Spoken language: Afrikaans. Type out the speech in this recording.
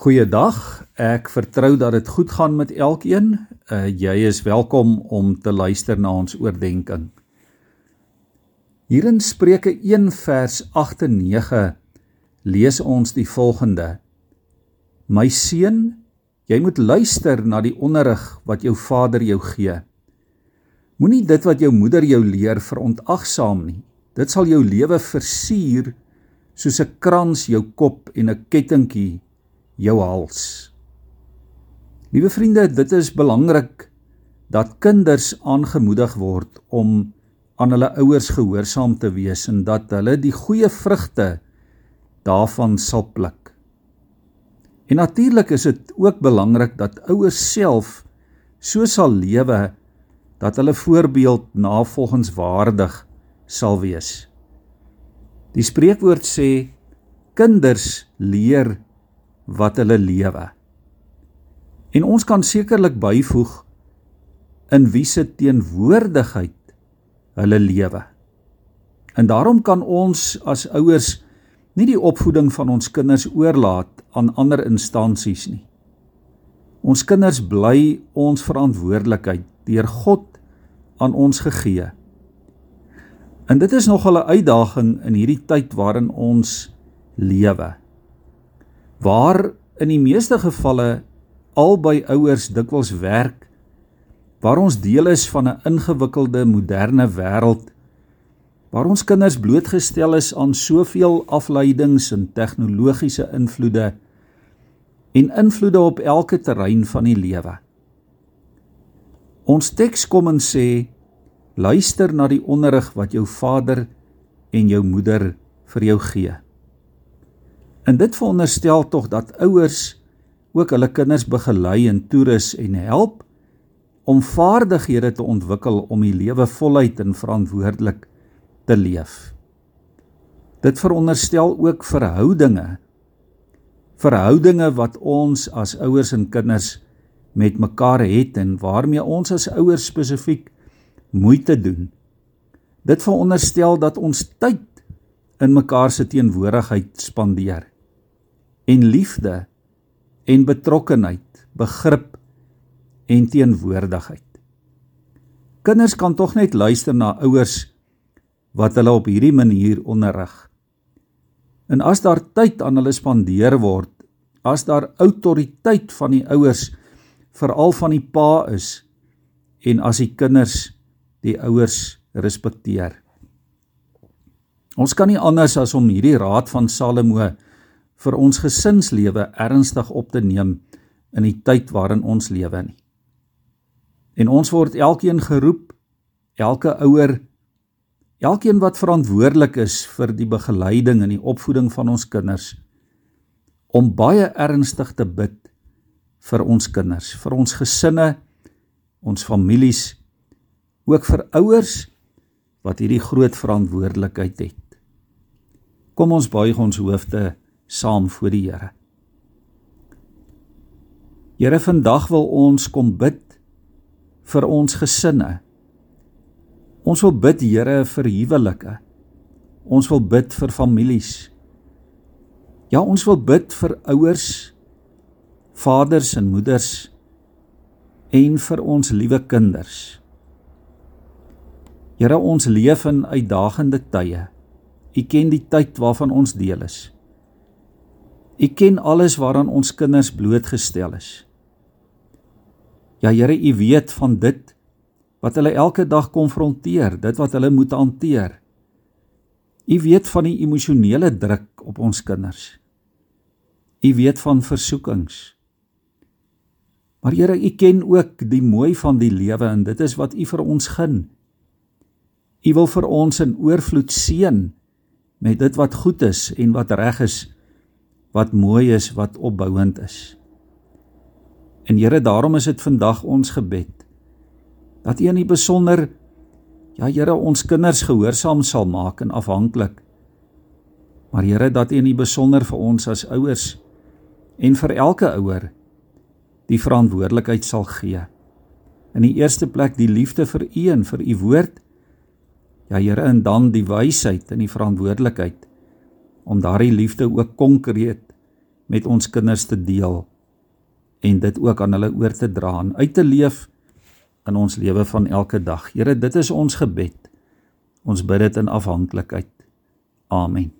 Goeiedag. Ek vertrou dat dit goed gaan met elkeen. Uh jy is welkom om te luister na ons oordeenking. Hier in Spreuke 1 vers 8 en 9 lees ons die volgende: My seun, jy moet luister na die onderrig wat jou vader jou gee. Moenie dit wat jou moeder jou leer verontagsaam nie. Dit sal jou lewe versier soos 'n krans jou kop en 'n kettingkie jou hals. Liewe vriende, dit is belangrik dat kinders aangemoedig word om aan hulle ouers gehoorsaam te wees en dat hulle die goeie vrugte daarvan sal pluk. En natuurlik is dit ook belangrik dat ouers self so sal lewe dat hulle voorbeeld navolgenswaardig sal wees. Die spreekwoord sê kinders leer wat hulle lewe. En ons kan sekerlik byvoeg in wie se teenwoordigheid hulle lewe. En daarom kan ons as ouers nie die opvoeding van ons kinders oorlaat aan ander instansies nie. Ons kinders bly ons verantwoordelikheid deur God aan ons gegee. En dit is nog 'n uitdaging in hierdie tyd waarin ons lewe waar in die meeste gevalle albei ouers dikwels werk waar ons deel is van 'n ingewikkelde moderne wêreld waar ons kinders blootgestel is aan soveel afleidings en tegnologiese invloede en invloede op elke terrein van die lewe. Ons teks kom en sê luister na die onderrig wat jou vader en jou moeder vir jou gee. En dit veronderstel tog dat ouers ook hulle kinders begelei en toerus en help om vaardighede te ontwikkel om die lewe voluit en verantwoordelik te leef. Dit veronderstel ook verhoudinge. Verhoudinge wat ons as ouers en kinders met mekaar het en waarmee ons as ouers spesifiek moeite doen. Dit veronderstel dat ons tyd in mekaar se teenwoordigheid spandeer en liefde en betrokkenheid, begrip en teenwoordigheid. Kinders kan tog net luister na ouers wat hulle op hierdie manier onderrig. En as daar tyd aan hulle spandeer word, as daar autoriteit van die ouers veral van die pa is en as die kinders die ouers respekteer. Ons kan nie anders as om hierdie raad van Salomo vir ons gesinslewe ernstig op te neem in die tyd waarin ons lewe nie. En ons word elkeen geroep, elke ouer, elkeen wat verantwoordelik is vir die begeleiding en die opvoeding van ons kinders om baie ernstig te bid vir ons kinders, vir ons gesinne, ons families, ook vir ouers wat hierdie groot verantwoordelikheid het. Kom ons buig ons hoofde saam voor die Here. Here, vandag wil ons kom bid vir ons gesinne. Ons wil bid, Here, vir huwelike. Ons wil bid vir families. Ja, ons wil bid vir ouers, vaders en moeders en vir ons liewe kinders. Here, ons leef in uitdagende tye. U ken die tyd waarvan ons deel is. U ken alles waaraan ons kinders blootgestel is. Ja Here, U weet van dit wat hulle elke dag konfronteer, dit wat hulle moet hanteer. U weet van die emosionele druk op ons kinders. U weet van versoekings. Maar Here, U ken ook die mooi van die lewe en dit is wat U vir ons gun. U wil vir ons in oorvloed seën met dit wat goed is en wat reg is wat mooi is, wat opbouend is. En Here, daarom is dit vandag ons gebed dat U in die besonder ja Here ons kinders gehoorsaam sal maak en afhanklik. Maar Here, dat U in die besonder vir ons as ouers en vir elke ouer die verantwoordelikheid sal gee. In die eerste plek die liefde vir U en vir U woord. Ja Here, en dan die wysheid en die verantwoordelikheid om daardie liefde ook konkreet met ons kinders te deel en dit ook aan hulle oor te dra en uit te leef in ons lewe van elke dag. Here, dit is ons gebed. Ons bid dit in afhanklikheid. Amen.